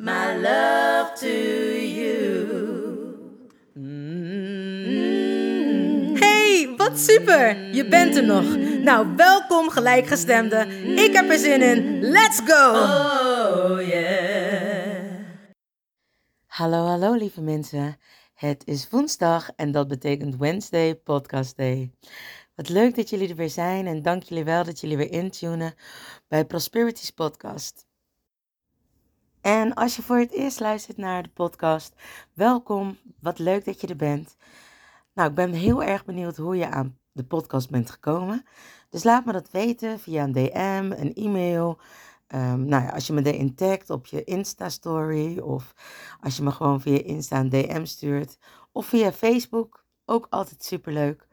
my love to you. Hey, wat super! Je bent er nog. Nou, welkom gelijkgestemde. Ik heb er zin in. Let's go! Oh yeah. Hallo, hallo lieve mensen. Het is woensdag en dat betekent Wednesday Podcast Day. Wat leuk dat jullie er weer zijn en dank jullie wel dat jullie weer intunen bij Prosperities Podcast. En als je voor het eerst luistert naar de podcast, welkom. Wat leuk dat je er bent. Nou, ik ben heel erg benieuwd hoe je aan de podcast bent gekomen. Dus laat me dat weten via een DM, een e-mail. Ehm, nou ja, als je me erin tagt op je Insta-story of als je me gewoon via Insta een DM stuurt of via Facebook, ook altijd superleuk.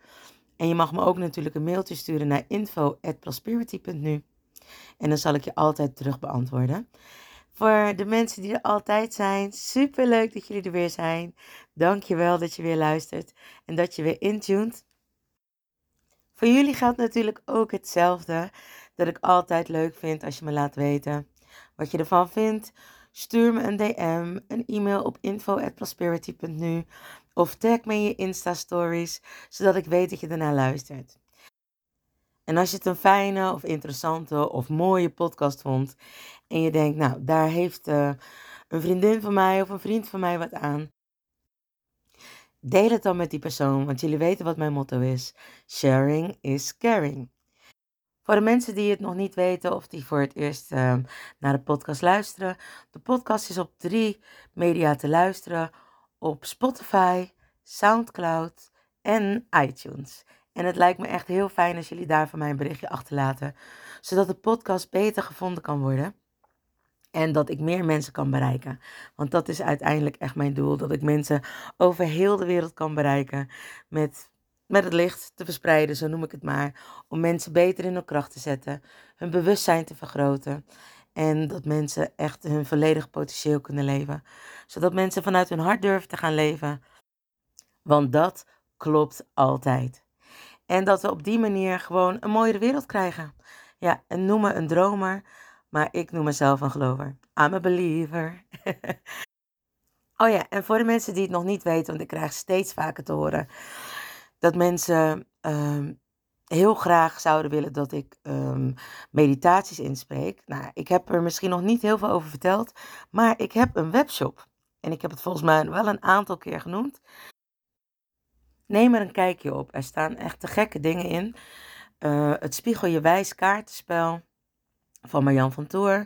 En je mag me ook natuurlijk een mailtje sturen naar info@prosperity.nu en dan zal ik je altijd terug beantwoorden. Voor de mensen die er altijd zijn, superleuk dat jullie er weer zijn. Dankjewel dat je weer luistert en dat je weer intuned. Voor jullie geldt natuurlijk ook hetzelfde. Dat ik altijd leuk vind als je me laat weten wat je ervan vindt. Stuur me een DM, een e-mail op info@prosperity.nu of tag me in je Insta stories, zodat ik weet dat je ernaar luistert. En als je het een fijne of interessante of mooie podcast vond en je denkt, nou, daar heeft eh, een vriendin van mij of een vriend van mij wat aan, deel het dan met die persoon, want jullie weten wat mijn motto is: sharing is caring. Voor de mensen die het nog niet weten of die voor het eerst ehm, naar de podcast luisteren. De podcast is op drie media te luisteren. Op Spotify, Soundcloud en iTunes. En het lijkt me echt heel fijn als jullie daar van mij een berichtje achterlaten. Zodat de podcast beter gevonden kan worden. En dat ik meer mensen kan bereiken. Want dat is uiteindelijk echt mijn doel. Dat ik mensen over heel de wereld kan bereiken. Met met het licht te verspreiden, zo noem ik het maar. Om mensen beter in hun kracht te zetten, hun bewustzijn te vergroten. En dat mensen echt hun volledige potentieel kunnen leven. Zodat mensen vanuit hun hart durven te gaan leven. Want dat klopt altijd. En dat we op die manier gewoon een mooiere wereld krijgen. Ja, en noem me een dromer, maar ik noem mezelf een gelover. I'm a believer. oh ja, en voor de mensen die het nog niet weten, want ik krijg steeds vaker te horen dat mensen ehm, heel graag zouden willen dat ik ehm, meditaties inspreek. Nou, ik heb er misschien nog niet heel veel over verteld, maar ik heb een webshop. En ik heb het volgens mij wel een aantal keer genoemd. Neem er een kijkje op. Er staan echt te gekke dingen in. Uh, het Spiegel Je Wijs kaartenspel van Marjan van Toor.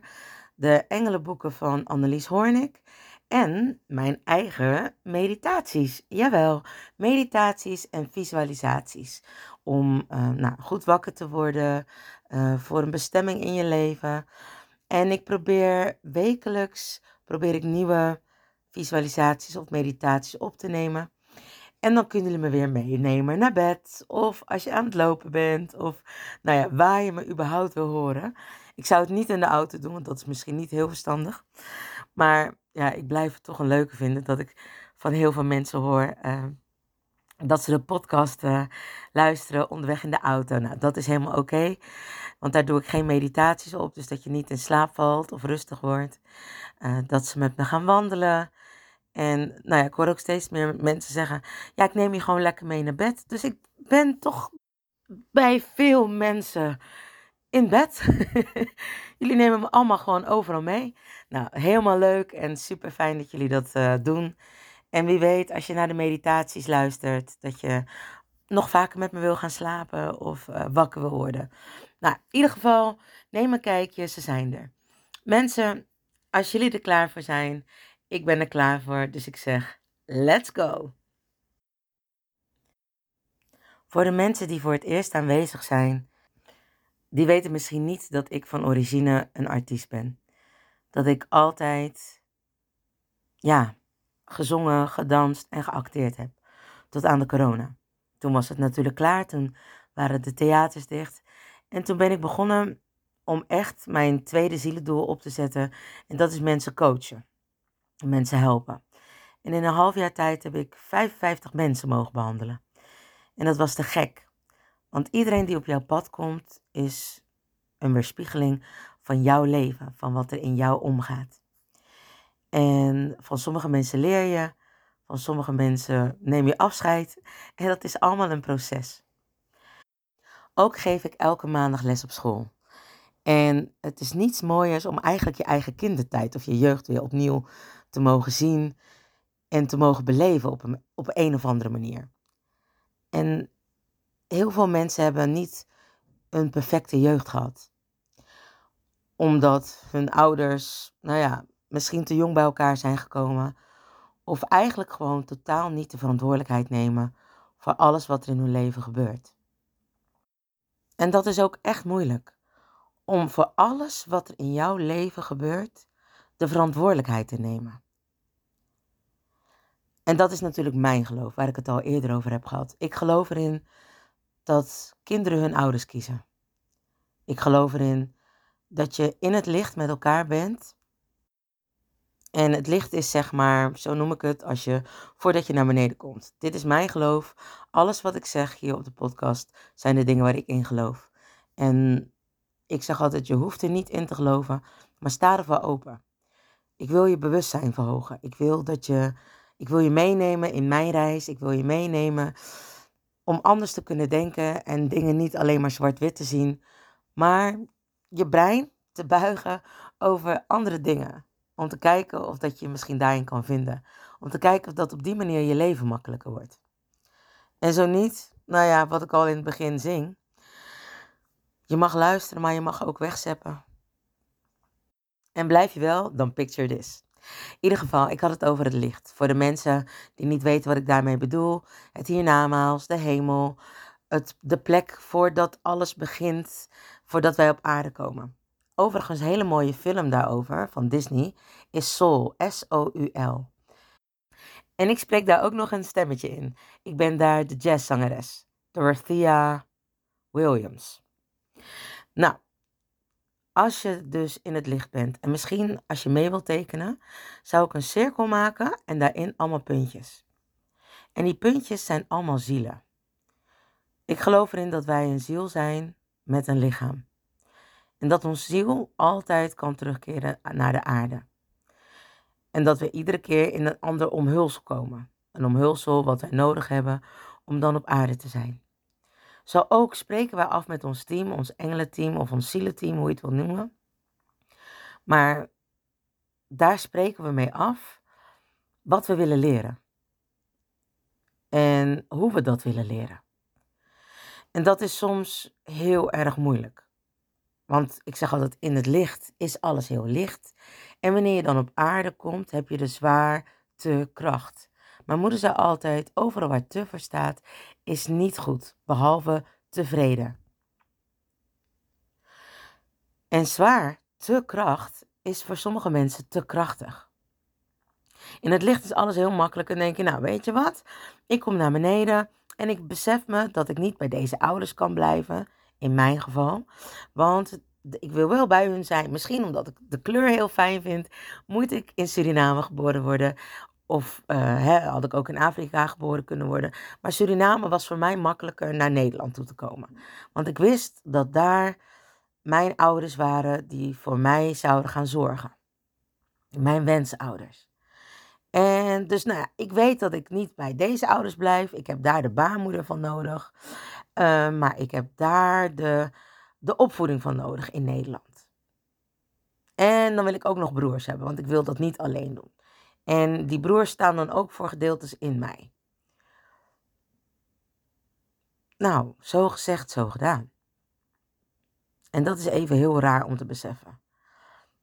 De Engelenboeken van Annelies Hoornik. En mijn eigen meditaties. Jawel, meditaties en visualisaties. Om uh, nou, goed wakker te worden uh, voor een bestemming in je leven. En ik probeer wekelijks probeer ik nieuwe visualisaties of meditaties op te nemen. En dan kunnen jullie me weer meenemen naar bed. Of als je aan het lopen bent. Of nou ja, waar je me überhaupt wil horen. Ik zou het niet in de auto doen, want dat is misschien niet heel verstandig. Maar ja, ik blijf het toch een leuke vinden dat ik van heel veel mensen hoor uh, dat ze de podcast uh, luisteren onderweg in de auto. Nou, dat is helemaal oké, want daar doe ik geen meditaties op, dus dat je niet in slaap valt of rustig wordt. Uh, dat ze met me gaan wandelen. En nou ja, ik hoor ook steeds meer mensen zeggen: Ja, ik neem je gewoon lekker mee naar bed. Dus ik ben toch bij veel mensen in bed. jullie nemen me allemaal gewoon overal mee. Nou, helemaal leuk en super fijn dat jullie dat uh, doen. En wie weet, als je naar de meditaties luistert, dat je nog vaker met me wil gaan slapen of uh, wakker wil worden. Nou, in ieder geval, neem een kijkje, ze zijn er. Mensen, als jullie er klaar voor zijn, ik ben er klaar voor, dus ik zeg, let's go! Voor de mensen die voor het eerst aanwezig zijn, die weten misschien niet dat ik van origine een artiest ben. Dat ik altijd, ja, gezongen, gedanst en geacteerd heb. Tot aan de corona. Toen was het natuurlijk klaar, toen waren de theaters dicht. En toen ben ik begonnen om echt mijn tweede zielendoel op te zetten. En dat is mensen coachen. Mensen helpen. En in een half jaar tijd heb ik 55 mensen mogen behandelen. En dat was te gek. Want iedereen die op jouw pad komt, is een weerspiegeling van jouw leven, van wat er in jou omgaat. En van sommige mensen leer je, van sommige mensen neem je afscheid. En dat is allemaal een proces. Ook geef ik elke maandag les op school. En het is niets mooiers om eigenlijk je eigen kindertijd of je jeugd weer opnieuw te mogen zien en te mogen beleven op een, op een of andere manier. En heel veel mensen hebben niet een perfecte jeugd gehad. Omdat hun ouders, nou ja, misschien te jong bij elkaar zijn gekomen. Of eigenlijk gewoon totaal niet de verantwoordelijkheid nemen voor alles wat er in hun leven gebeurt. En dat is ook echt moeilijk. Om voor alles wat er in jouw leven gebeurt, de verantwoordelijkheid te nemen. En dat is natuurlijk mijn geloof, waar ik het al eerder over heb gehad. Ik geloof erin dat kinderen hun ouders kiezen. Ik geloof erin dat je in het licht met elkaar bent. En het licht is zeg maar, zo noem ik het, als je voordat je naar beneden komt. Dit is mijn geloof. Alles wat ik zeg hier op de podcast zijn de dingen waar ik in geloof. En ik zeg altijd, je hoeft er niet in te geloven, maar sta ervoor open. Ik wil je bewustzijn verhogen. Ik wil dat je ik wil je meenemen in mijn reis. Ik wil je meenemen om anders te kunnen denken en dingen niet alleen maar zwart-wit te zien, maar je brein te buigen over andere dingen. Om te kijken of dat je misschien daarin kan vinden. Om te kijken of dat op die manier je leven makkelijker wordt. En zo niet, nou ja, wat ik al in het begin zing. Je mag luisteren, maar je mag ook wegzeppen. En blijf je wel, dan picture this. In ieder geval, ik had het over het licht. Voor de mensen die niet weten wat ik daarmee bedoel. Het hiernamaals, de hemel. Het, de plek voordat alles begint, voordat wij op aarde komen. Overigens, een hele mooie film daarover van Disney is Soul, S-O-U-L. En ik spreek daar ook nog een stemmetje in. Ik ben daar de jazzzangeres, Dorothea Williams. Nou, als je dus in het licht bent en misschien als je mee wilt tekenen, zou ik een cirkel maken en daarin allemaal puntjes. En die puntjes zijn allemaal zielen. Ik geloof erin dat wij een ziel zijn met een lichaam. En dat ons ziel altijd kan terugkeren naar de aarde. En dat we iedere keer in een ander omhulsel komen. Een omhulsel wat wij nodig hebben om dan op aarde te zijn. Zo ook spreken wij af met ons team, ons engelenteam of ons zielenteam, hoe je het wil noemen. Maar daar spreken we mee af wat we willen leren. En hoe we dat willen leren. En dat is soms heel erg moeilijk. Want ik zeg altijd, in het licht is alles heel licht. En wanneer je dan op aarde komt, heb je de zwaarte kracht. Mijn moeder zei altijd, overal waar te voor staat, is niet goed, behalve tevreden. En zwaar, te kracht, is voor sommige mensen te krachtig. In het licht is alles heel makkelijk en denk je, nou weet je wat, ik kom naar beneden en ik besef me dat ik niet bij deze ouders kan blijven, in mijn geval, want ik wil wel bij hun zijn. Misschien omdat ik de kleur heel fijn vind, moet ik in Suriname geboren worden of uh, hè, had ik ook in Afrika geboren kunnen worden. Maar Suriname was voor mij makkelijker naar Nederland toe te komen. Want ik wist dat daar mijn ouders waren die voor mij zouden gaan zorgen. Mijn wensouders. En dus nou ja, ik weet dat ik niet bij deze ouders blijf. Ik heb daar de baarmoeder van nodig. Uh, maar ik heb daar de, de opvoeding van nodig in Nederland. En dan wil ik ook nog broers hebben, want ik wil dat niet alleen doen. En die broers staan dan ook voor gedeeltes in mij. Nou, zo gezegd, zo gedaan. En dat is even heel raar om te beseffen.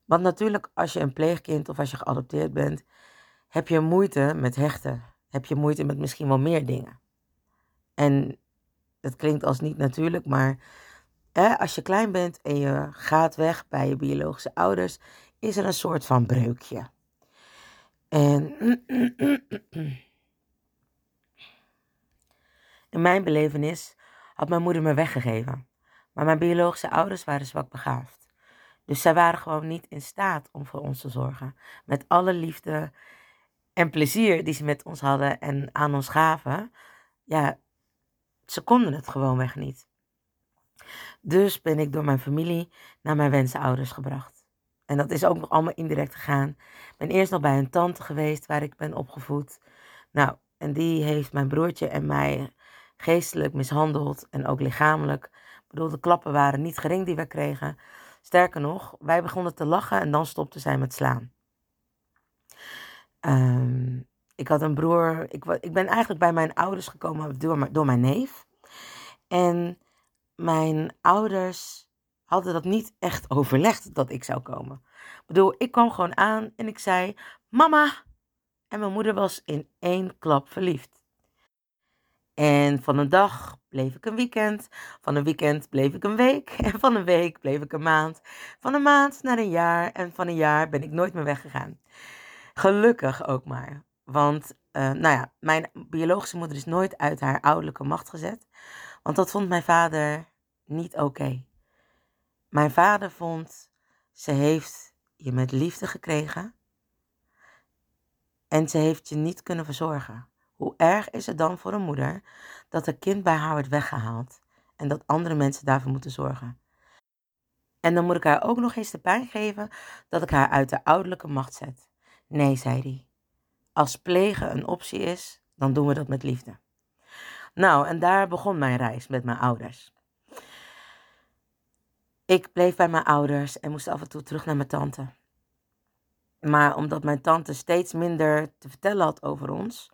Want natuurlijk, als je een pleegkind of als je geadopteerd bent, heb je moeite met hechten. Heb je moeite met misschien wel meer dingen. En het klinkt als niet natuurlijk, maar hè, als je klein bent en je gaat weg bij je biologische ouders, is er een soort van breukje. En in mijn belevenis had mijn moeder me weggegeven. Maar mijn biologische ouders waren zwak begaafd. Dus zij waren gewoon niet in staat om voor ons te zorgen. Met alle liefde en plezier die ze met ons hadden en aan ons gaven, ja, ze konden het gewoonweg niet. Dus ben ik door mijn familie naar mijn wensenouders gebracht. En dat is ook nog allemaal indirect gegaan. Ik ben eerst nog bij een tante geweest waar ik ben opgevoed. Nou, en die heeft mijn broertje en mij geestelijk mishandeld en ook lichamelijk. Ik bedoel, de klappen waren niet gering die we kregen. Sterker nog, wij begonnen te lachen en dan stopte zij met slaan. Um, ik had een broer, ik, ik ben eigenlijk bij mijn ouders gekomen door, door mijn neef. En mijn ouders hadden dat niet echt overlegd dat ik zou komen. Ik bedoel, ik kwam gewoon aan en ik zei: Mama! En mijn moeder was in één klap verliefd. En van een dag bleef ik een weekend. Van een weekend bleef ik een week. En van een week bleef ik een maand. Van een maand naar een jaar. En van een jaar ben ik nooit meer weggegaan. Gelukkig ook maar. Want, uh, nou ja, mijn biologische moeder is nooit uit haar ouderlijke macht gezet. Want dat vond mijn vader niet oké. Mijn vader vond, ze heeft je met liefde gekregen. En ze heeft je niet kunnen verzorgen. Hoe erg is het dan voor een moeder dat een kind bij haar wordt weggehaald en dat andere mensen daarvoor moeten zorgen? En dan moet ik haar ook nog eens de pijn geven dat ik haar uit de ouderlijke macht zet. Nee, zei hij. Als plegen een optie is, dan doen we dat met liefde. Nou, en daar begon mijn reis met mijn ouders. Ik bleef bij mijn ouders en moest af en toe terug naar mijn tante. Maar omdat mijn tante steeds minder te vertellen had over ons.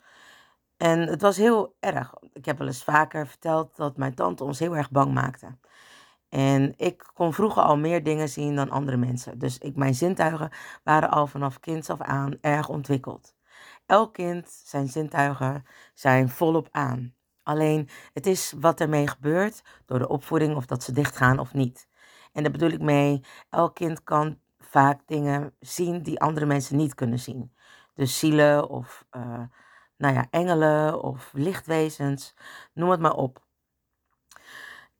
En het was heel erg. Ik heb wel eens vaker verteld dat mijn tante ons heel erg bang maakte. En ik kon vroeger al meer dingen zien dan andere mensen. Dus ik, mijn zintuigen waren al vanaf kinds af aan erg ontwikkeld. Elk kind, zijn zintuigen zijn volop aan. Alleen het is wat ermee gebeurt door de opvoeding of dat ze dichtgaan of niet. En daar bedoel ik mee, elk kind kan vaak dingen zien die andere mensen niet kunnen zien. Dus zielen of uh, nou ja, engelen of lichtwezens, noem het maar op.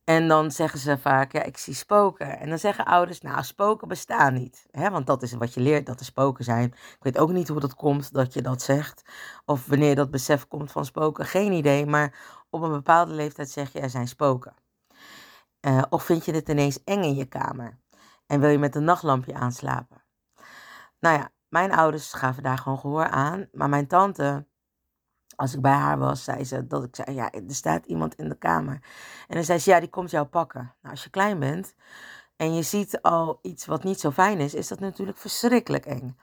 En dan zeggen ze vaak, ja, ik zie spoken. En dan zeggen ouders, nou, spoken bestaan niet. Hè? Want dat is wat je leert, dat er spoken zijn. Ik weet ook niet hoe dat komt dat je dat zegt. Of wanneer dat besef komt van spoken, geen idee. Maar op een bepaalde leeftijd zeg je, er zijn spoken. Uh, of vind je het ineens eng in je kamer? En wil je met een nachtlampje aanslapen? Nou ja, mijn ouders gaven daar gewoon gehoor aan. Maar mijn tante, als ik bij haar was, zei ze dat ik zei, ja, er staat iemand in de kamer. En dan zei ze, ja, die komt jou pakken. Nou, als je klein bent en je ziet al iets wat niet zo fijn is, is dat natuurlijk verschrikkelijk eng.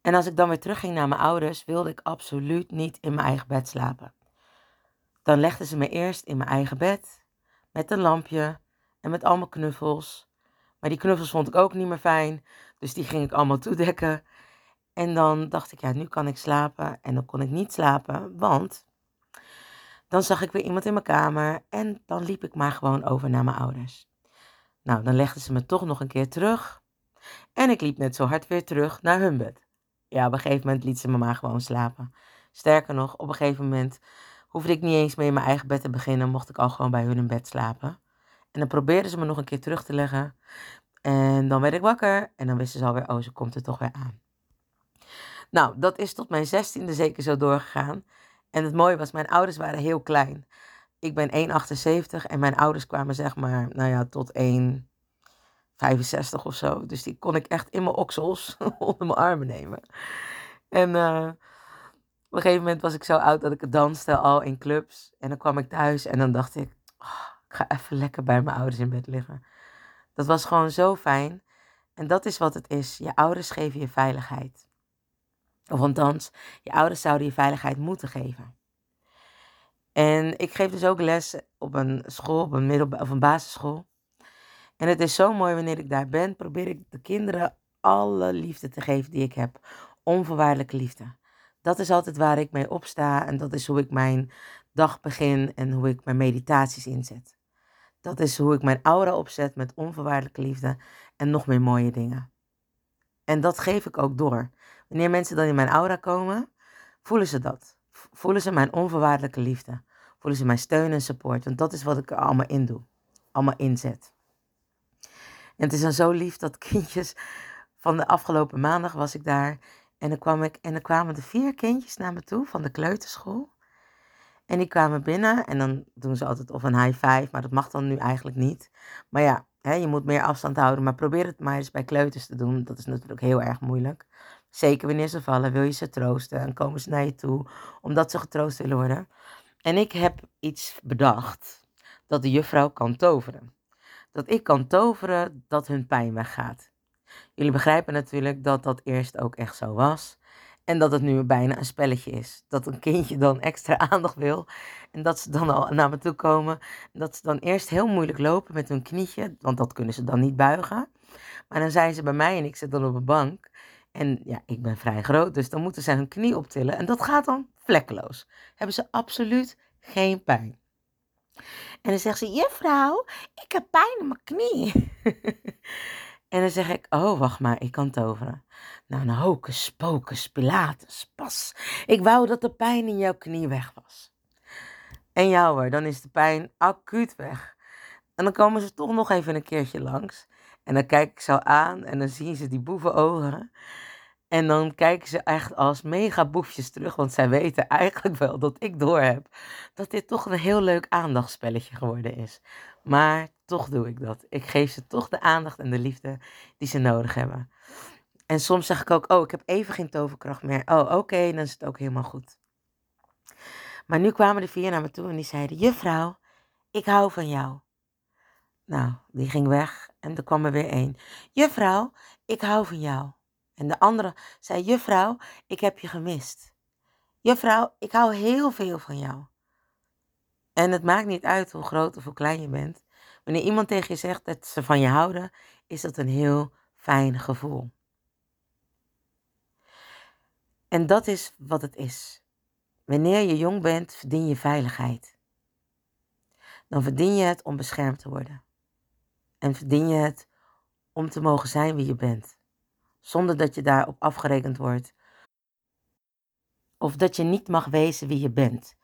En als ik dan weer terugging naar mijn ouders, wilde ik absoluut niet in mijn eigen bed slapen. Dan legden ze me eerst in mijn eigen bed, met een lampje en met allemaal knuffels. Maar die knuffels vond ik ook niet meer fijn, dus die ging ik allemaal toedekken. En dan dacht ik, ja, nu kan ik slapen. En dan kon ik niet slapen, want dan zag ik weer iemand in mijn kamer en dan liep ik maar gewoon over naar mijn ouders. Nou, dan legden ze me toch nog een keer terug. En ik liep net zo hard weer terug naar hun bed. Ja, op een gegeven moment liet ze me maar gewoon slapen. Sterker nog, op een gegeven moment hoefde ik niet eens meer in mijn eigen bed te beginnen, mocht ik al gewoon bij hun in bed slapen. En dan probeerden ze me nog een keer terug te leggen. En dan werd ik wakker en dan wisten ze alweer, oh, ze komt er toch weer aan. Nou, dat is tot mijn zestiende zeker zo doorgegaan. En het mooie was, mijn ouders waren heel klein. Ik ben 1,78 en mijn ouders kwamen zeg maar, nou ja, tot 1,65 of zo. Dus die kon ik echt in mijn oksels onder mijn armen nemen. En op een gegeven moment was ik zo oud dat ik danste al in clubs. En dan kwam ik thuis en dan dacht ik, oh, ik ga even lekker bij mijn ouders in bed liggen. Dat was gewoon zo fijn. En dat is wat het is. Je ouders geven je veiligheid. Of althans, je ouders zouden je veiligheid moeten geven. En ik geef dus ook les op een school, op een middel of een basisschool. En het is zo mooi wanneer ik daar ben, probeer ik de kinderen alle liefde te geven die ik heb. Onvoorwaardelijke liefde. Dat is altijd waar ik mee opsta en dat is hoe ik mijn dag begin en hoe ik mijn meditaties inzet. Dat is hoe ik mijn aura opzet met onvoorwaardelijke liefde en nog meer mooie dingen. En dat geef ik ook door. Wanneer mensen dan in mijn aura komen, voelen ze dat. Voelen ze mijn onvoorwaardelijke liefde. Voelen ze mijn steun en support. Want dat is wat ik er allemaal in doe. Allemaal inzet. En het is dan zo lief dat kindjes. Van de afgelopen maandag was ik daar. En dan, kwam ik, en kwamen de vier kindjes naar me toe van de kleuterschool. En die kwamen binnen en dan doen ze altijd of een high five, maar dat mag dan nu eigenlijk niet. Maar ja, hè, je moet meer afstand houden, maar probeer het maar eens bij kleuters te doen. Dat is natuurlijk heel erg moeilijk. Zeker wanneer ze vallen, wil je ze troosten en komen ze naar je toe omdat ze getroost willen worden. En ik heb iets bedacht dat de juffrouw kan toveren. Dat ik kan toveren dat hun pijn weggaat. Jullie begrijpen natuurlijk dat dat eerst ook echt zo was. En dat het nu bijna een spelletje is. Dat een kindje dan extra aandacht wil. En dat ze dan al naar me toe komen. Dat ze dan eerst heel moeilijk lopen met hun knietje. Want dat kunnen ze dan niet buigen. Maar dan zijn ze bij mij en ik zit dan op een bank. En ja, ik ben vrij groot. Dus dan moeten ze hun knie optillen. En dat gaat dan vlekkeloos. Hebben ze absoluut geen pijn. En dan zegt ze, juffrouw, ik heb pijn in mijn knie. en dan zeg ik, oh, wacht maar, ik kan toveren. Nou, een hocus pocus pilatus, pas. Ik wou dat de pijn in jouw knie weg was. En jou hoor, dan is de pijn acuut weg. En dan komen ze toch nog even een keertje langs. En dan kijk ik zo aan en dan zien ze die boevenogen. En dan kijken ze echt als mega boefjes terug, want zij weten eigenlijk wel dat ik doorheb dat dit toch een heel leuk aandachtspelletje geworden is. Maar toch doe ik dat. Ik geef ze toch de aandacht en de liefde die ze nodig hebben. En soms zeg ik ook, oh, ik heb even geen toverkracht meer. Oh, oké, dan is het ook helemaal goed. Maar nu kwamen de vier naar me toe en die zeiden, juffrouw, ik hou van jou. Nou, die ging weg en er kwam er weer één. Juffrouw, ik hou van jou. En de andere zei, juffrouw, ik heb je gemist. Juffrouw, ik hou heel veel van jou. En het maakt niet uit hoe groot of hoe klein je bent. Wanneer iemand tegen je zegt dat ze van je houden, is dat een heel fijn gevoel. En dat is wat het is. Wanneer je jong bent, verdien je veiligheid. Dan verdien je het om beschermd te worden. En verdien je het om te mogen zijn wie je bent zonder dat je daarop afgerekend wordt. Of dat je niet mag wezen wie je bent.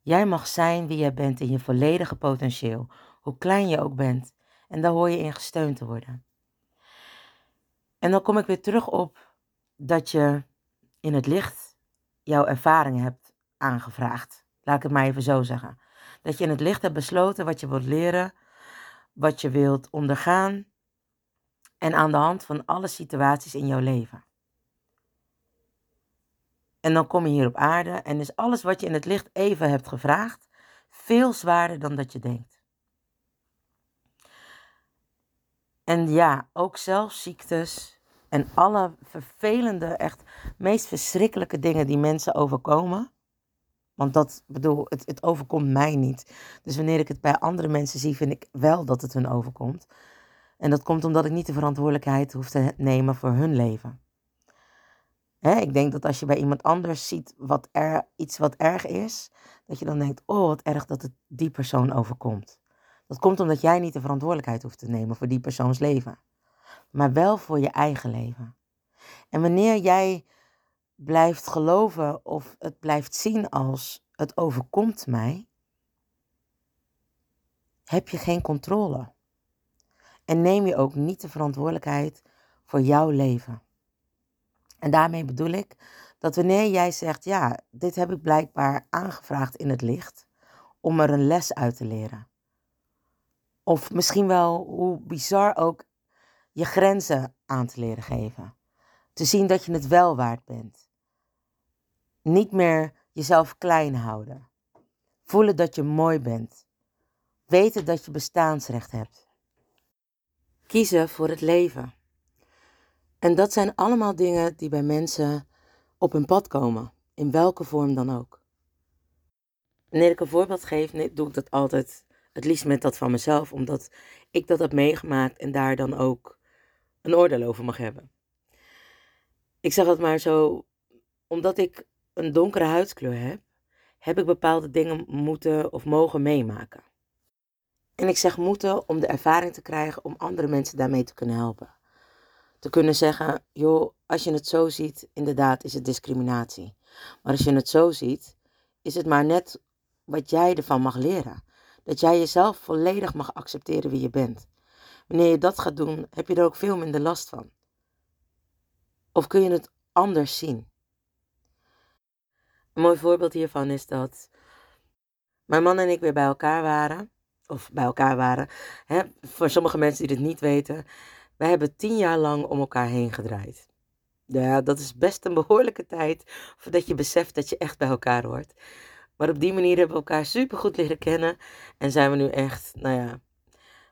Jij mag zijn wie jij bent in je volledige potentieel, hoe klein je ook bent. En daar hoor je in gesteund te worden. En dan kom ik weer terug op dat je in het licht jouw ervaringen hebt aangevraagd. Laat ik het maar even zo zeggen. Dat je in het licht hebt besloten wat je wilt leren, wat je wilt ondergaan en aan de hand van alle situaties in jouw leven. En dan kom je hier op aarde en is alles wat je in het licht even hebt gevraagd veel zwaarder dan dat je denkt. En ja, ook zelfs ziektes en alle vervelende, echt meest verschrikkelijke dingen die mensen overkomen. Want dat bedoel, het, het overkomt mij niet. Dus wanneer ik het bij andere mensen zie, vind ik wel dat het hun overkomt. En dat komt omdat ik niet de verantwoordelijkheid hoef te nemen voor hun leven. Hè, ik denk dat als je bij iemand anders ziet wat er, iets wat erg is, dat je dan denkt, oh wat erg dat het die persoon overkomt. Dat komt omdat jij niet de verantwoordelijkheid hoeft te nemen voor die persoons leven, maar wel voor je eigen leven. En wanneer jij blijft geloven of het blijft zien als het overkomt mij, heb je geen controle. En neem je ook niet de verantwoordelijkheid voor jouw leven. En daarmee bedoel ik dat wanneer jij zegt, ja, dit heb ik blijkbaar aangevraagd in het licht, om er een les uit te leren. Of misschien wel, hoe bizar ook, je grenzen aan te leren geven. Te zien dat je het wel waard bent. Niet meer jezelf klein houden. Voelen dat je mooi bent. Weten dat je bestaansrecht hebt. Kiezen voor het leven. En dat zijn allemaal dingen die bij mensen op hun pad komen, in welke vorm dan ook. Wanneer ik een voorbeeld geef, doe ik dat altijd het liefst met dat van mezelf, omdat ik dat heb meegemaakt en daar dan ook een oordeel over mag hebben. Ik zeg het maar zo, omdat ik een donkere huidskleur heb, heb ik bepaalde dingen moeten of mogen meemaken. En ik zeg moeten om de ervaring te krijgen om andere mensen daarmee te kunnen helpen. Te kunnen zeggen, joh, als je het zo ziet, inderdaad is het discriminatie. Maar als je het zo ziet, is het maar net wat jij ervan mag leren. Dat jij jezelf volledig mag accepteren wie je bent. Wanneer je dat gaat doen, heb je er ook veel minder last van. Of kun je het anders zien? Een mooi voorbeeld hiervan is dat mijn man en ik weer bij elkaar waren. Of bij elkaar waren. Hè, voor sommige mensen die dit niet weten. Wij hebben tien jaar lang om elkaar heen gedraaid. Ja, dat is best een behoorlijke tijd voordat je beseft dat je echt bij elkaar hoort. Maar op die manier hebben we elkaar super goed leren kennen. En zijn we nu echt, nou ja,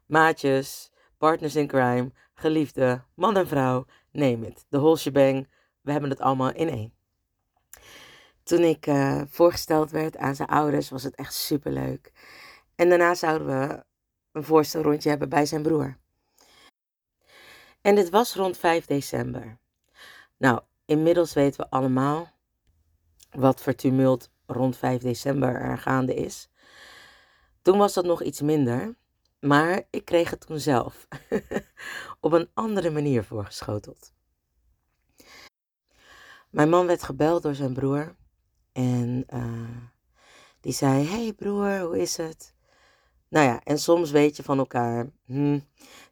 maatjes, partners in crime, geliefde, man en vrouw, name it. De whole we hebben het allemaal in één. Toen ik uh, voorgesteld werd aan zijn ouders, was het echt super leuk. En daarna zouden we een voorstelrondje hebben bij zijn broer. En dit was rond 5 december. Nou, inmiddels weten we allemaal wat voor tumult rond 5 december er gaande is. Toen was dat nog iets minder, maar ik kreeg het toen zelf op een andere manier voorgeschoteld. Mijn man werd gebeld door zijn broer en uh, die zei: Hey broer, hoe is het? Nou ja, en soms weet je van elkaar: hm,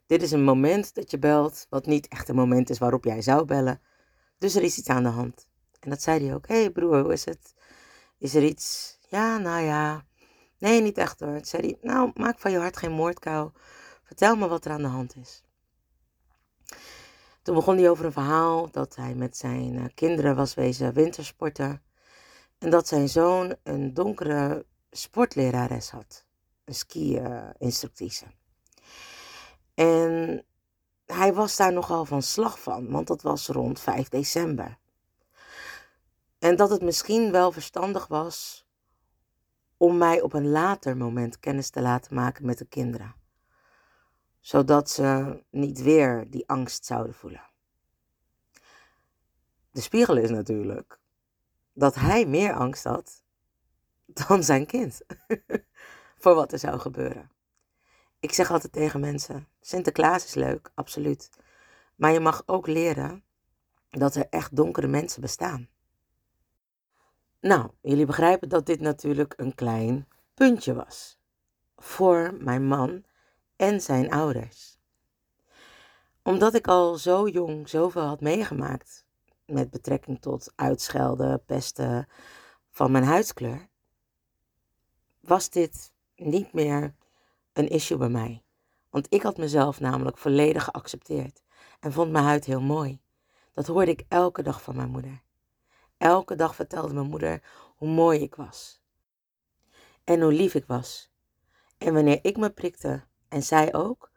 dit is een moment dat je belt, wat niet echt een moment is waarop jij zou bellen. Dus er is iets aan de hand. En dat zei hij ook: Hey broer, hoe is het? Is er iets? Ja, nou ja. Nee, niet echt hoor. Toen zei hij: Nou, maak van je hart geen moordkou. Vertel me wat er aan de hand is. Toen begon hij over een verhaal dat hij met zijn eh, kinderen was wezen wintersporten. En dat zijn zoon een donkere sportlerares had. Een ski-instructrice. en hij was daar nogal van slag van, want dat was rond 5 december. En dat het misschien wel verstandig was om mij op een later moment kennis te laten maken met de kinderen. Zodat ze niet weer die angst zouden voelen. De spiegel is natuurlijk dat hij meer angst had dan zijn kind. Voor wat er zou gebeuren. Ik zeg altijd tegen mensen: Sinterklaas is leuk, absoluut. Maar je mag ook leren dat er echt donkere mensen bestaan. Nou, jullie begrijpen dat dit natuurlijk een klein puntje was. Voor mijn man en zijn ouders. Omdat ik al zo jong zoveel had meegemaakt met betrekking tot uitschelden, pesten van mijn huidskleur, was dit niet meer een issue bij mij. Want ik had mezelf namelijk volledig geaccepteerd en vond mijn huid heel mooi. Dat hoorde ik elke dag van mijn moeder. Elke dag vertelde mijn moeder hoe mooi ik was. En hoe lief ik was. En wanneer ik me prikte, en zij ook,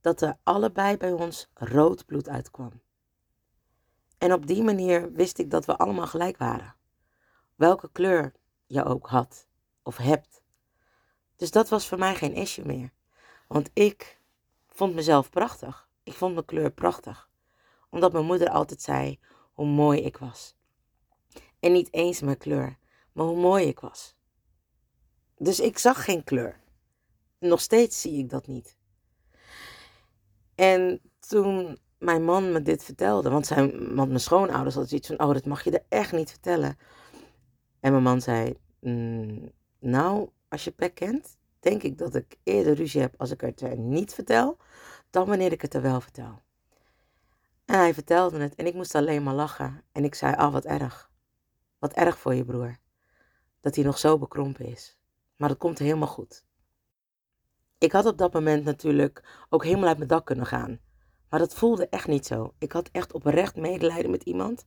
dat er allebei bij ons rood bloed uitkwam. En op die manier wist ik dat we allemaal gelijk waren. Welke kleur je ook had of hebt. Dus dat was voor mij geen issue meer. Want ik vond mezelf prachtig. Ik vond mijn kleur prachtig. Omdat mijn moeder altijd zei hoe mooi ik was. En niet eens mijn kleur, maar hoe mooi ik was. Dus ik zag geen kleur. Nog steeds zie ik dat niet. En toen mijn man me dit vertelde, want, zijn, want mijn schoonouders hadden zoiets van, oh, dat mag je er echt niet vertellen. En mijn man zei, mm, nou, als je pek kent, denk ik dat ik eerder ruzie heb als ik het er niet vertel, dan wanneer ik het er wel vertel. En hij vertelde het en ik moest alleen maar lachen. En ik zei, ah, oh, wat erg. Wat erg voor je broer. Dat hij nog zo bekrompen is. Maar dat komt helemaal goed. Ik had op dat moment natuurlijk ook helemaal uit mijn dak kunnen gaan. Maar dat voelde echt niet zo. Ik had echt oprecht medelijden met iemand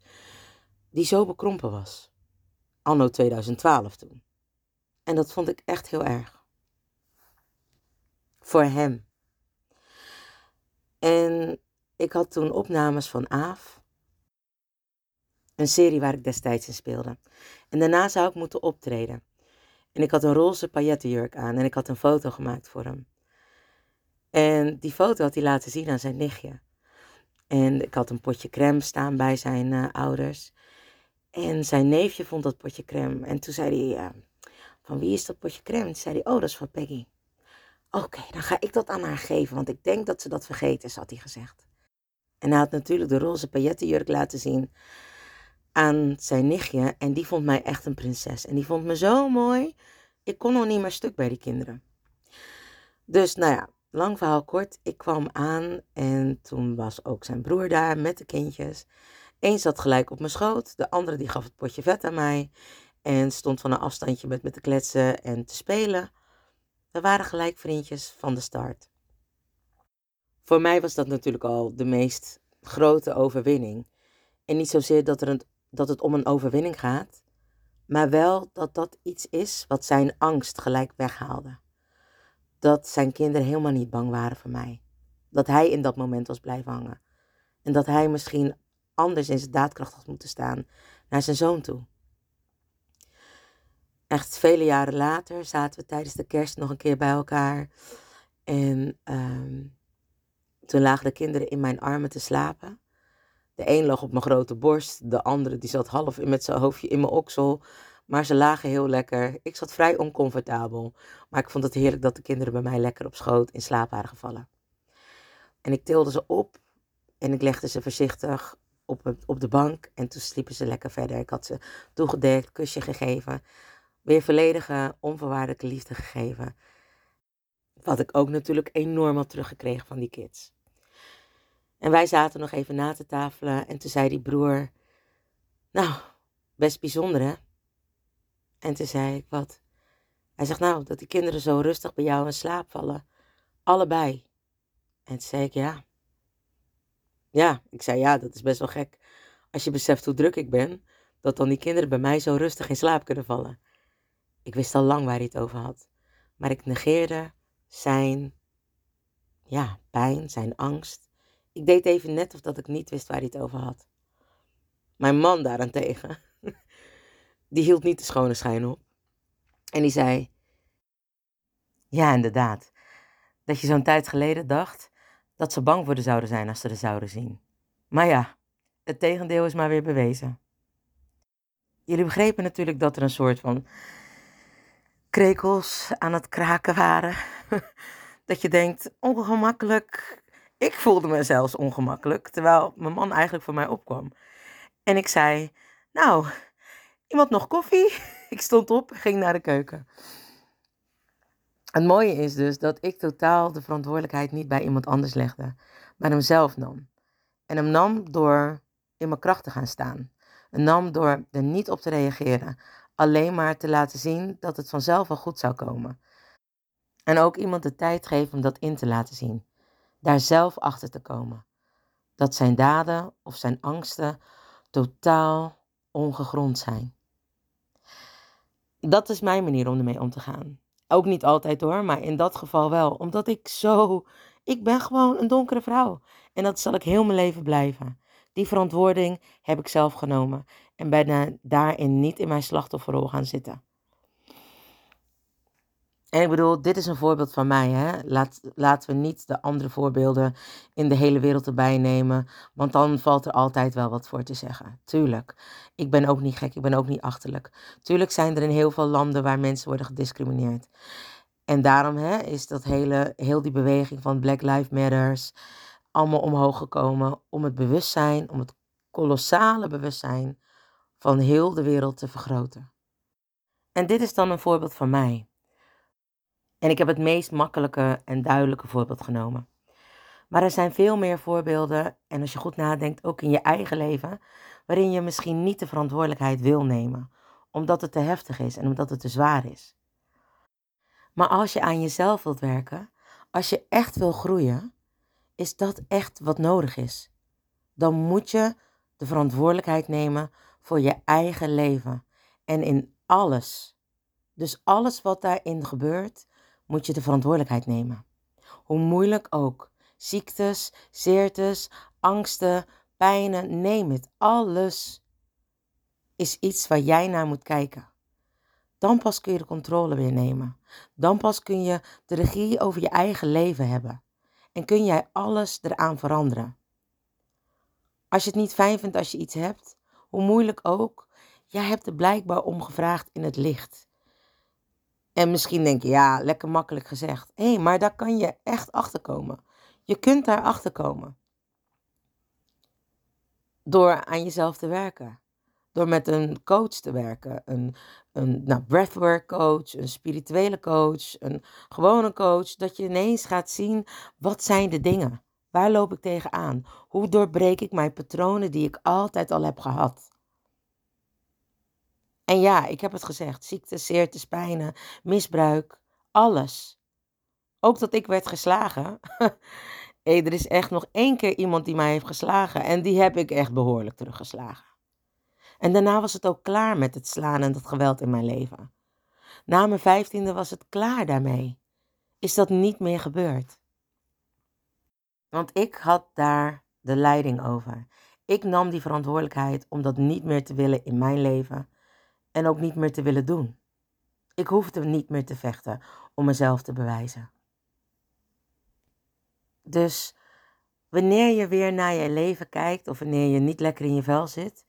die zo bekrompen was. Anno 2012 toen. En dat vond ik echt heel erg. Voor hem. En ik had toen opnames van Aaf. Een serie waar ik destijds in speelde. En daarna zou ik moeten optreden. En ik had een roze paillettenjurk aan en ik had een foto gemaakt voor hem. En die foto had hij laten zien aan zijn nichtje. En ik had een potje crème staan bij zijn uh, ouders. En zijn neefje vond dat potje crème. En toen zei hij, uh, van wie is dat potje crème? Toen zei hij, oh, dat is van Peggy. Oké, dan ga ik dat aan haar geven, want ik denk dat ze dat vergeten is, had hij gezegd. En hij had natuurlijk de roze paillettenjurk laten zien aan zijn nichtje. En die vond mij echt een prinses. En die vond me zo mooi. Ik kon nog niet meer stuk bij die kinderen. Dus nou ja, lang verhaal kort. Ik kwam aan en toen was ook zijn broer daar met de kindjes. Eén zat gelijk op mijn schoot. De andere die gaf het potje vet aan mij. En stond van een afstandje met me te kletsen en te spelen. We waren gelijk vriendjes van de start. Voor mij was dat natuurlijk al de meest grote overwinning. En niet zozeer dat, er een, dat het om een overwinning gaat, maar wel dat dat iets is wat zijn angst gelijk weghaalde. Dat zijn kinderen helemaal niet bang waren voor mij. Dat hij in dat moment was blijven hangen. En dat hij misschien anders in zijn daadkracht had moeten staan naar zijn zoon toe. Echt vele jaren later zaten we tijdens de kerst nog een keer bij elkaar. En uh, toen lagen de kinderen in mijn armen te slapen. De een lag op mijn grote borst, de andere die zat half met zijn hoofdje in mijn oksel. Maar ze lagen heel lekker. Ik zat vrij oncomfortabel. Maar ik vond het heerlijk dat de kinderen bij mij lekker op schoot in slaap waren gevallen. En ik tilde ze op en ik legde ze voorzichtig op, op de bank. En toen sliepen ze lekker verder. Ik had ze toegedekt, kusje gegeven. Weer volledige, onvoorwaardelijke liefde gegeven. Wat ik ook natuurlijk enorm had teruggekregen van die kids. En wij zaten nog even na te tafelen en toen zei die broer, nou, best bijzonder hè? En toen zei ik, wat? Hij zegt, nou, dat die kinderen zo rustig bij jou in slaap vallen. Allebei. En toen zei ik, ja. Ja, ik zei, ja, dat is best wel gek. Als je beseft hoe druk ik ben, dat dan die kinderen bij mij zo rustig in slaap kunnen vallen. Ik wist al lang waar hij het over had. Maar ik negeerde zijn, ja, pijn, zijn angst. Ik deed even net of dat ik niet wist waar hij het over had. Mijn man daarentegen, die hield niet de schone schijn op. En die zei, ja inderdaad, dat je zo'n tijd geleden dacht dat ze bang voor de zouden zijn als ze er zouden zien. Maar ja, het tegendeel is maar weer bewezen. Jullie begrepen natuurlijk dat er een soort van krekels aan het kraken waren. dat je denkt, ongemakkelijk, ik voelde me zelfs ongemakkelijk, terwijl mijn man eigenlijk voor mij opkwam. En ik zei, nou, iemand nog koffie? Ik stond op, ging naar de keuken. Het mooie is dus dat ik totaal de verantwoordelijkheid niet bij iemand anders legde, maar hem zelf nam. En hem nam door in mijn kracht te gaan staan. En nam door er niet op te reageren, alleen maar te laten zien dat het vanzelf wel goed zou komen. En ook iemand de tijd geven om dat in te laten zien daar zelf achter te komen. Dat zijn daden of zijn angsten totaal ongegrond zijn. Dat is mijn manier om ermee om te gaan. Ook niet altijd hoor, maar in dat geval wel. Omdat ik zo. Ik ben gewoon een donkere vrouw. En dat zal ik heel mijn leven blijven. Die verantwoording heb ik zelf genomen. En ben daarin niet in mijn slachtofferrol gaan zitten. En ik bedoel, dit is een voorbeeld van mij. Hè? Laat, laten we niet de andere voorbeelden in de hele wereld erbij nemen. Want dan valt er altijd wel wat voor te zeggen. Tuurlijk. Ik ben ook niet gek, ik ben ook niet achterlijk. Tuurlijk zijn er in heel veel landen waar mensen worden gediscrimineerd. En daarom hè, is dat hele, heel die beweging van Black Lives Matters allemaal omhoog gekomen. Om het bewustzijn, om het kolossale bewustzijn van heel de wereld te vergroten. En dit is dan een voorbeeld van mij. En ik heb het meest makkelijke en duidelijke voorbeeld genomen. Maar er zijn veel meer voorbeelden, en als je goed nadenkt, ook in je eigen leven, waarin je misschien niet de verantwoordelijkheid wil nemen, omdat het te heftig is en omdat het te zwaar is. Maar als je aan jezelf wilt werken, als je echt wil groeien, is dat echt wat nodig is. Dan moet je de verantwoordelijkheid nemen voor je eigen leven en in alles. Dus alles wat daarin gebeurt, moet je de verantwoordelijkheid nemen. Hoe moeilijk ook. Ziektes, zeertes, angsten, pijnen, neem het. Alles. is iets waar jij naar moet kijken. Dan pas kun je de controle weer nemen. Dan pas kun je de regie over je eigen leven hebben. En kun jij alles eraan veranderen. Als je het niet fijn vindt als je iets hebt, hoe moeilijk ook, jij hebt er blijkbaar om gevraagd in het licht. En misschien denk je, ja, lekker makkelijk gezegd. Hé, hey, maar daar kan je echt achter komen. Je kunt daar achter komen. Door aan jezelf te werken. Door met een coach te werken. Een, een nou, breathwork coach, een spirituele coach, een gewone coach. Dat je ineens gaat zien, wat zijn de dingen? Waar loop ik tegenaan? Hoe doorbreek ik mijn patronen die ik altijd al heb gehad? En ja, ik heb het gezegd: ziekte, zeertes, pijnen, misbruik, alles. Ook dat ik werd geslagen. hey, er is echt nog één keer iemand die mij heeft geslagen en die heb ik echt behoorlijk teruggeslagen. En daarna was het ook klaar met het slaan en dat geweld in mijn leven. Na mijn vijftiende was het klaar daarmee. Is dat niet meer gebeurd? Want ik had daar de leiding over. Ik nam die verantwoordelijkheid om dat niet meer te willen in mijn leven en ook niet meer te willen doen. Ik hoefde niet meer te vechten om mezelf te bewijzen. Dus wanneer je weer naar je leven kijkt of wanneer je niet lekker in je vel zit,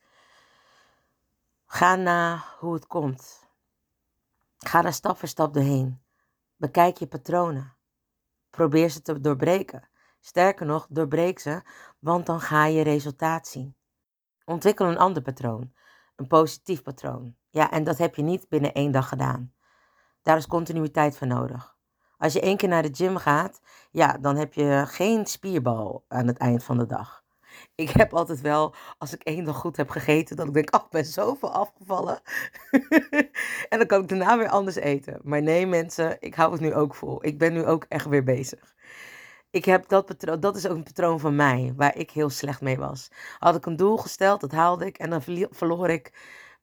ga na hoe het komt. Ga er stap voor stap doorheen. Bekijk je patronen. Probeer ze te doorbreken. Sterker nog, doorbreek ze, want dan ga je resultaat zien. Ontwikkel een ander patroon, een positief patroon. Ja, en dat heb je niet binnen één dag gedaan. Daar is continuïteit voor nodig. Als je één keer naar de gym gaat, ja, dan heb je geen spierbal aan het eind van de dag. Ik heb altijd wel, als ik één dag goed heb gegeten, dat ik denk, oh, ik ben zoveel afgevallen. en dan kan ik daarna weer anders eten. Maar nee, mensen, ik hou het nu ook vol. Ik ben nu ook echt weer bezig. Ik heb dat dat is ook een patroon van mij, waar ik heel slecht mee was. Had ik een doel gesteld, dat haalde ik en dan verloor ik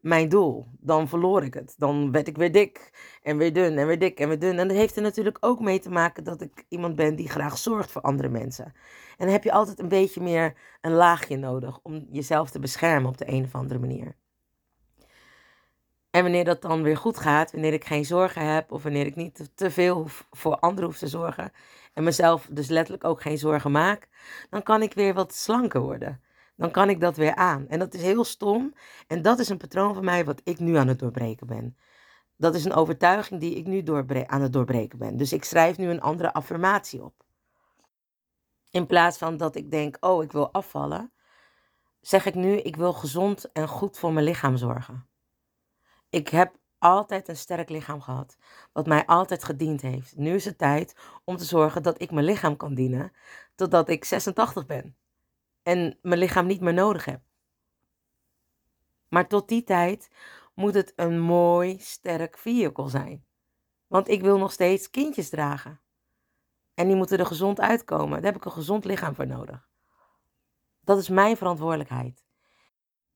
mijn doel. Dan verloor ik het. Dan werd ik weer dik en weer dun en weer dik en weer dun. En dat heeft er natuurlijk ook mee te maken dat ik iemand ben die graag zorgt voor andere mensen. En dan heb je altijd een beetje meer een laagje nodig om jezelf te beschermen op de een of andere manier. En wanneer dat dan weer goed gaat, wanneer ik geen zorgen heb of wanneer ik niet te veel voor anderen hoef te zorgen en mezelf dus letterlijk ook geen zorgen maak, dan kan ik weer wat slanker worden dan kan ik dat weer aan. En dat is heel stom. En dat is een patroon van mij wat ik nu aan het doorbreken ben. Dat is een overtuiging die ik nu aan het doorbreken ben. Dus ik schrijf nu een andere affirmatie op. In plaats van dat ik denk, oh, ik wil afvallen, zeg ik nu, ik wil gezond en goed voor mijn lichaam zorgen. Ik heb altijd een sterk lichaam gehad, wat mij altijd gediend heeft. Nu is het tijd om te zorgen dat ik mijn lichaam kan dienen totdat ik 86 ben en mijn lichaam niet meer nodig heb. Maar tot die tijd moet het een mooi, sterk vehicle zijn. Want ik wil nog steeds kindjes dragen. En die moeten er gezond uitkomen. Daar heb ik een gezond lichaam voor nodig. Dat is mijn verantwoordelijkheid.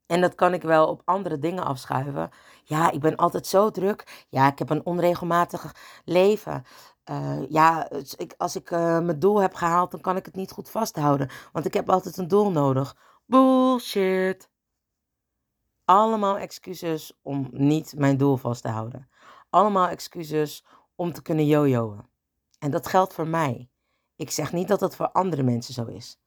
En dat kan ik wel op andere dingen afschuiven. Ja, ik ben altijd zo druk. Ja, ik heb een onregelmatig leven. Uh, ja, ik, als ik uh, mijn doel heb gehaald, dan kan ik het niet goed vasthouden. Want ik heb altijd een doel nodig. Bullshit. Allemaal excuses om niet mijn doel vast te houden. Allemaal excuses om te kunnen jojoen. En dat geldt voor mij. Ik zeg niet dat dat voor andere mensen zo is.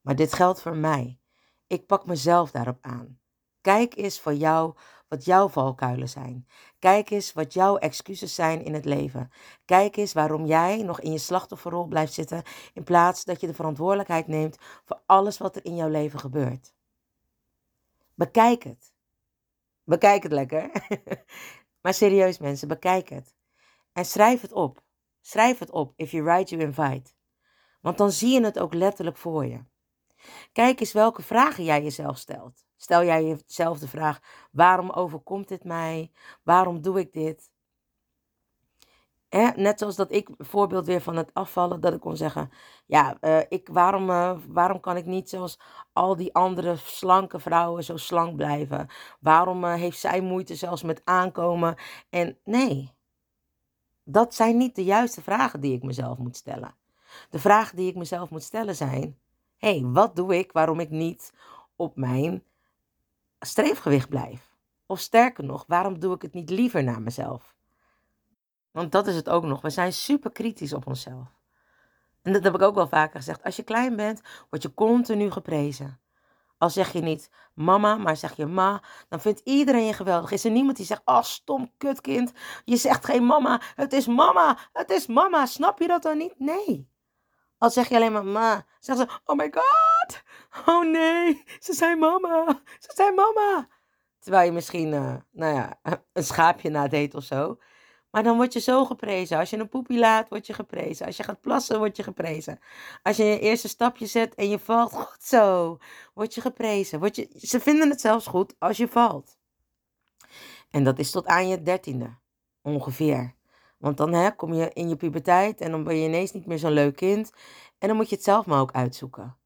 Maar dit geldt voor mij. Ik pak mezelf daarop aan. Kijk eens voor jou wat jouw valkuilen zijn. Kijk eens wat jouw excuses zijn in het leven. Kijk eens waarom jij nog in je slachtofferrol blijft zitten in plaats dat je de verantwoordelijkheid neemt voor alles wat er in jouw leven gebeurt. Bekijk het. Bekijk het lekker. maar serieus mensen, bekijk het. En schrijf het op. Schrijf het op. If you write, you invite. Want dan zie je het ook letterlijk voor je. Kijk eens welke vragen jij jezelf stelt. Stel jij jezelf de vraag: waarom overkomt dit mij? Waarom doe ik dit? net zoals dat ik, voorbeeld weer van het afvallen, dat ik kon zeggen: Ja, uh, ik, waarom, uh, waarom kan ik niet zoals al die andere slanke vrouwen zo slank blijven? Waarom uh, heeft zij moeite zelfs met aankomen? En nee, dat zijn niet de juiste vragen die ik mezelf moet stellen. De vragen die ik mezelf moet stellen zijn: Hé, hey, wat doe ik waarom ik niet op mijn streefgewicht blijf. Of sterker nog, waarom doe ik het niet liever naar mezelf? Want dat is het ook nog. We zijn super kritisch op onszelf. En dat heb ik ook wel vaker gezegd. Als je klein bent, word je continu geprezen. Al zeg je niet mama, maar zeg je ma, dan vindt iedereen je geweldig. Is er niemand die zegt, oh stom kutkind, je zegt geen mama, het is mama, het is mama. Snap je dat dan niet? Nee. Al zeg je alleen maar ma, zeggen ze, oh my god, oh nee, ze zijn mama, ze zijn mama. Terwijl je misschien, uh, nou ja, een schaapje nadeed of zo. Maar dan word je zo geprezen. Als je een poepie laat, word je geprezen. Als je gaat plassen, word je geprezen. Als je je eerste stapje zet en je valt, goed zo, word je geprezen. Word je, ze vinden het zelfs goed als je valt. En dat is tot aan je dertiende, ongeveer. Want dan hè, kom je in je puberteit en dan ben je ineens niet meer zo'n leuk kind. En dan moet je het zelf maar ook uitzoeken.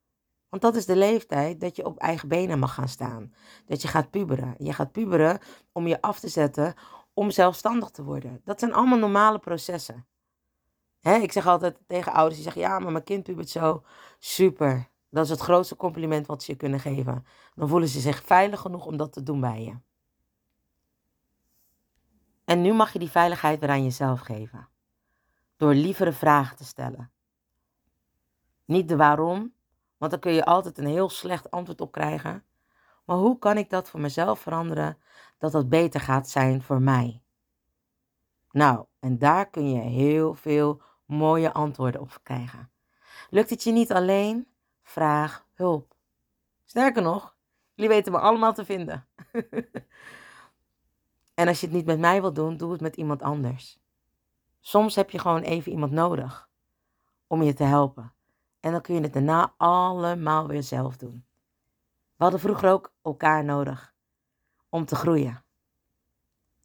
Want dat is de leeftijd dat je op eigen benen mag gaan staan. Dat je gaat puberen. Je gaat puberen om je af te zetten om zelfstandig te worden. Dat zijn allemaal normale processen. Hè, ik zeg altijd tegen ouders die zeggen: Ja, maar mijn kind pubert zo. Super. Dat is het grootste compliment wat ze je kunnen geven. Dan voelen ze zich veilig genoeg om dat te doen bij je. En nu mag je die veiligheid weer aan jezelf geven. Door lievere vragen te stellen. Niet de waarom, want dan kun je altijd een heel slecht antwoord op krijgen. Maar hoe kan ik dat voor mezelf veranderen dat dat beter gaat zijn voor mij? Nou, en daar kun je heel veel mooie antwoorden op krijgen. Lukt het je niet alleen? Vraag hulp. Sterker nog, jullie weten me allemaal te vinden. en als je het niet met mij wilt doen, doe het met iemand anders. Soms heb je gewoon even iemand nodig om je te helpen. En dan kun je het daarna allemaal weer zelf doen. We hadden vroeger ook elkaar nodig om te groeien.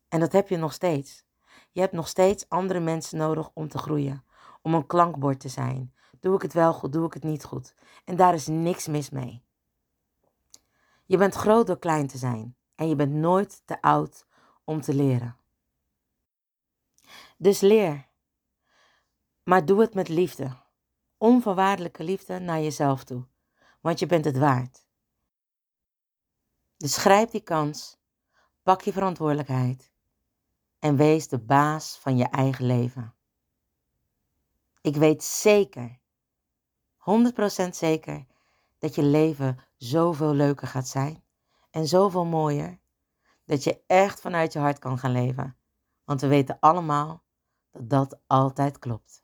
En dat heb je nog steeds. Je hebt nog steeds andere mensen nodig om te groeien, om een klankbord te zijn. Doe ik het wel goed, doe ik het niet goed? En daar is niks mis mee. Je bent groot door klein te zijn en je bent nooit te oud om te leren. Dus leer. Maar doe het met liefde. Onvoorwaardelijke liefde naar jezelf toe, want je bent het waard. Dus grijp die kans, pak je verantwoordelijkheid en wees de baas van je eigen leven. Ik weet zeker, 100% zeker, dat je leven zoveel leuker gaat zijn en zoveel mooier, dat je echt vanuit je hart kan gaan leven. Want we weten allemaal dat dat altijd klopt.